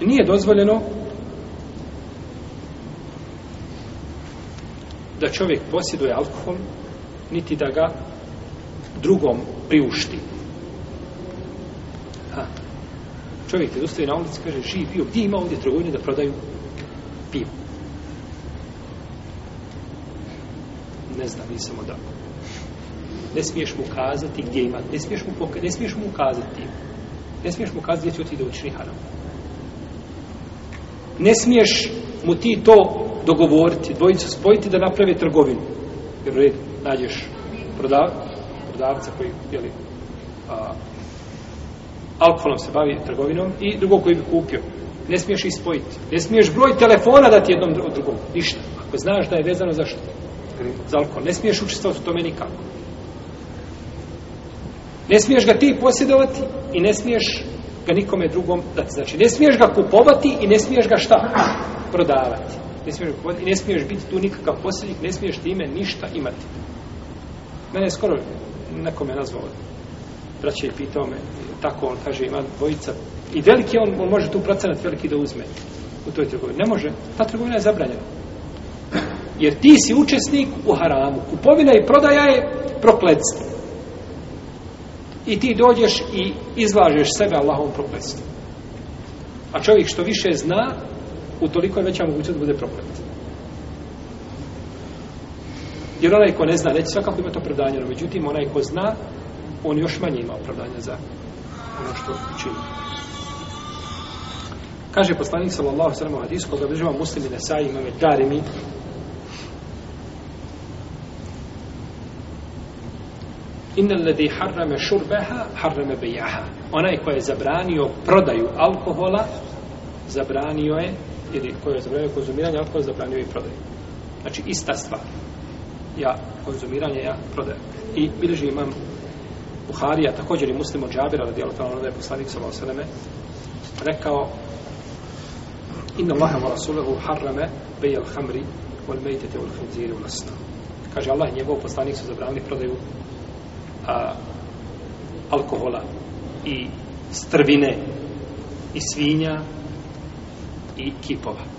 nije dozvoljeno da čovjek posjeduje alkohol niti da ga drugom priušti. Ha. Čovjek je dostoji na ulici, kaže, živ bio, gdje ima ovdje trgovine da prodaju pivo? Ne znam, nisam odavno. Ne smiješ mu kazati gdje ima, ne smiješ mu, poka ne smiješ mu ukazati, ne smiješ mu kazati gdje će otići da učini haram ne smiješ mu ti to dogovoriti, dvojicu spojiti da napravi trgovinu. Jer u redu, nađeš prodav, prodavca koji, je li, alkoholom se bavi trgovinom i drugog koji bi kupio. Ne smiješ ih spojiti. Ne smiješ broj telefona dati jednom od drugom. Ništa. Ako znaš da je vezano za što? Za alkohol. Ne smiješ učestvati u tome nikako. Ne smiješ ga ti posjedovati i ne smiješ ga nikome drugom dati. Znači, ne smiješ ga kupovati i ne smiješ ga šta? Prodavati. Ne smiješ, kupovati, ne smiješ biti tu nikakav posljednik, ne smiješ time ništa imati. Mene je skoro neko me nazvao. Braće je pitao me, tako on kaže, ima dvojica. I veliki on, on može tu procenat veliki da uzme u toj trgovini. Ne može, ta trgovina je zabranjena. Jer ti si učesnik u haramu. Kupovina i prodaja je prokledstvo. I ti dođeš i izlažeš sebe Allahom prokletstvu. A čovjek što više zna, u toliko je veća mogućnost da bude proklet. Jer onaj ko ne zna, neće svakako imati opravdanje, no međutim, onaj ko zna, on još manje ima opravdanje za ono što čini. Kaže poslanik sallallahu sallam u hadisku, koga bližava muslimi nesaji, imame darimi, Inna ledi harrame šurbeha, harrame bejaha. Onaj ko je zabranio prodaju alkohola, zabranio je, ili ko je zabranio konzumiranje alkohola, zabranio je i prodaju. Znači, ista stvar. Ja, konzumiranje, ja, prodaju. I bilježi imam Buharija, također i muslim od Džabira, radi Allah, ono da je poslanik sa Valsaleme, rekao Inna Allahe wa Rasulehu harrame bejel hamri, wal mejtete, wal hudziri, wal asna. Kaže Allah, njegov poslanik su zabranili prodaju a, alkohola i strvine i svinja i kipova.